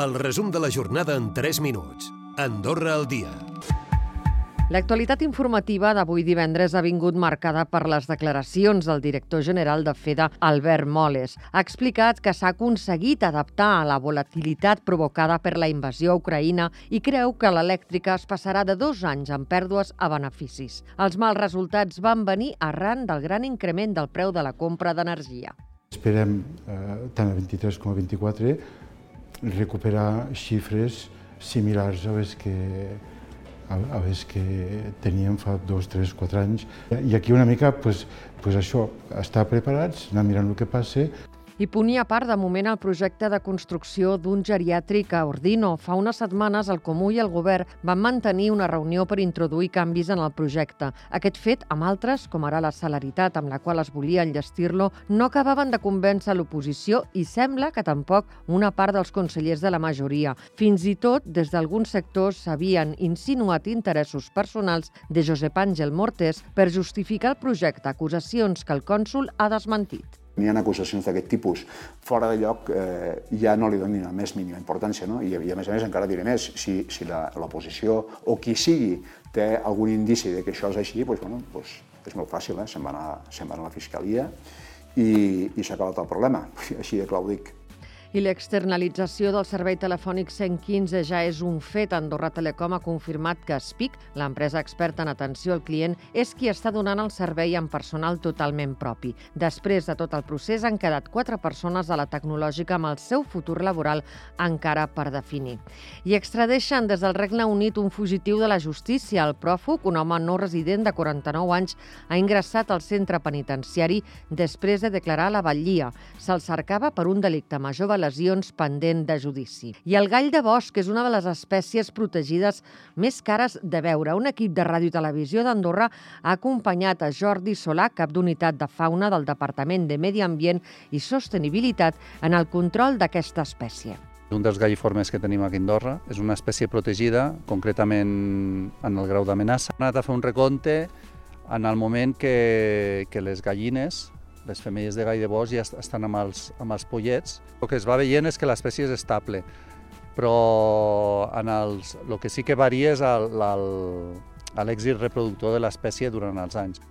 El resum de la jornada en 3 minuts. Andorra al dia. L'actualitat informativa d'avui divendres ha vingut marcada per les declaracions del director general de FEDA, Albert Moles. Ha explicat que s'ha aconseguit adaptar a la volatilitat provocada per la invasió a Ucraïna i creu que l'elèctrica es passarà de dos anys amb pèrdues a beneficis. Els mals resultats van venir arran del gran increment del preu de la compra d'energia. Esperem, eh, tant a 23 com a 24, recuperar xifres similars a les que a, les que teníem fa dos, tres, quatre anys. I aquí una mica, pues, pues això, estar preparats, anar mirant el que passa, i ponia part de moment el projecte de construcció d'un geriàtric a Ordino. Fa unes setmanes el Comú i el Govern van mantenir una reunió per introduir canvis en el projecte. Aquest fet, amb altres, com ara la celeritat amb la qual es volia enllestir-lo, no acabaven de convèncer l'oposició i sembla que tampoc una part dels consellers de la majoria. Fins i tot, des d'alguns sectors s'havien insinuat interessos personals de Josep Àngel Mortés per justificar el projecte, acusacions que el cònsul ha desmentit n'hi ha acusacions d'aquest tipus fora de lloc, eh, ja no li donin la més mínima importància. No? I, a més a més encara diré més, si, si l'oposició o qui sigui té algun indici de que això és així, doncs, bueno, doncs és molt fàcil, eh? se'n va, se va anar a la Fiscalia i, i s'ha acabat el problema. Així de clar ho dic i l'externalització del servei telefònic 115 ja és un fet. Andorra Telecom ha confirmat que SPIC, l'empresa experta en atenció al client, és qui està donant el servei amb personal totalment propi. Després de tot el procés han quedat quatre persones a la tecnològica amb el seu futur laboral encara per definir. I extradeixen des del Regne Unit un fugitiu de la justícia. El pròfug, un home no resident de 49 anys, ha ingressat al centre penitenciari després de declarar la batllia. Se'l cercava per un delicte major lesions pendent de judici. I el gall de bosc és una de les espècies protegides més cares de veure. Un equip de ràdio i televisió d'Andorra ha acompanyat a Jordi Solà, cap d'unitat de fauna del Departament de Medi Ambient i Sostenibilitat, en el control d'aquesta espècie. Un dels galliformes que tenim aquí a Andorra és una espècie protegida, concretament en el grau d'amenaça. Hem anat a fer un recompte en el moment que, que les gallines les femelles de gall de bosc ja estan amb els, amb els pollets. El que es va veient és que l'espècie és estable, però en els, el que sí que varia és l'èxit reproductor de l'espècie durant els anys.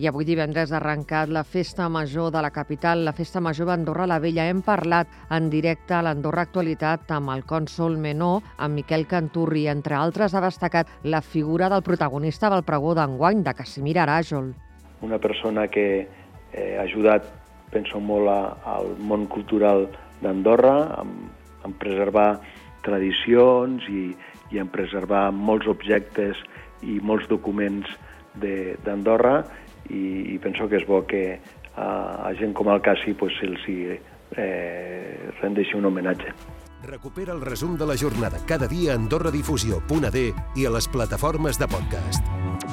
I avui divendres ha arrencat la Festa Major de la capital, la Festa Major d'Andorra la Vella. Hem parlat en directe a l'Andorra Actualitat amb el cònsol Menó, amb Miquel Canturri. Entre altres, ha destacat la figura del protagonista del pregó d'enguany, de Casimir Aràjol. Una persona que, eh, ha ajudat, penso molt, a, al món cultural d'Andorra, en, en preservar tradicions i, i en preservar molts objectes i molts documents d'Andorra i, i penso que és bo que a, a gent com el Cassi pues, se'ls eh, rendeixi un homenatge. Recupera el resum de la jornada cada dia a AndorraDifusió.d i a les plataformes de podcast.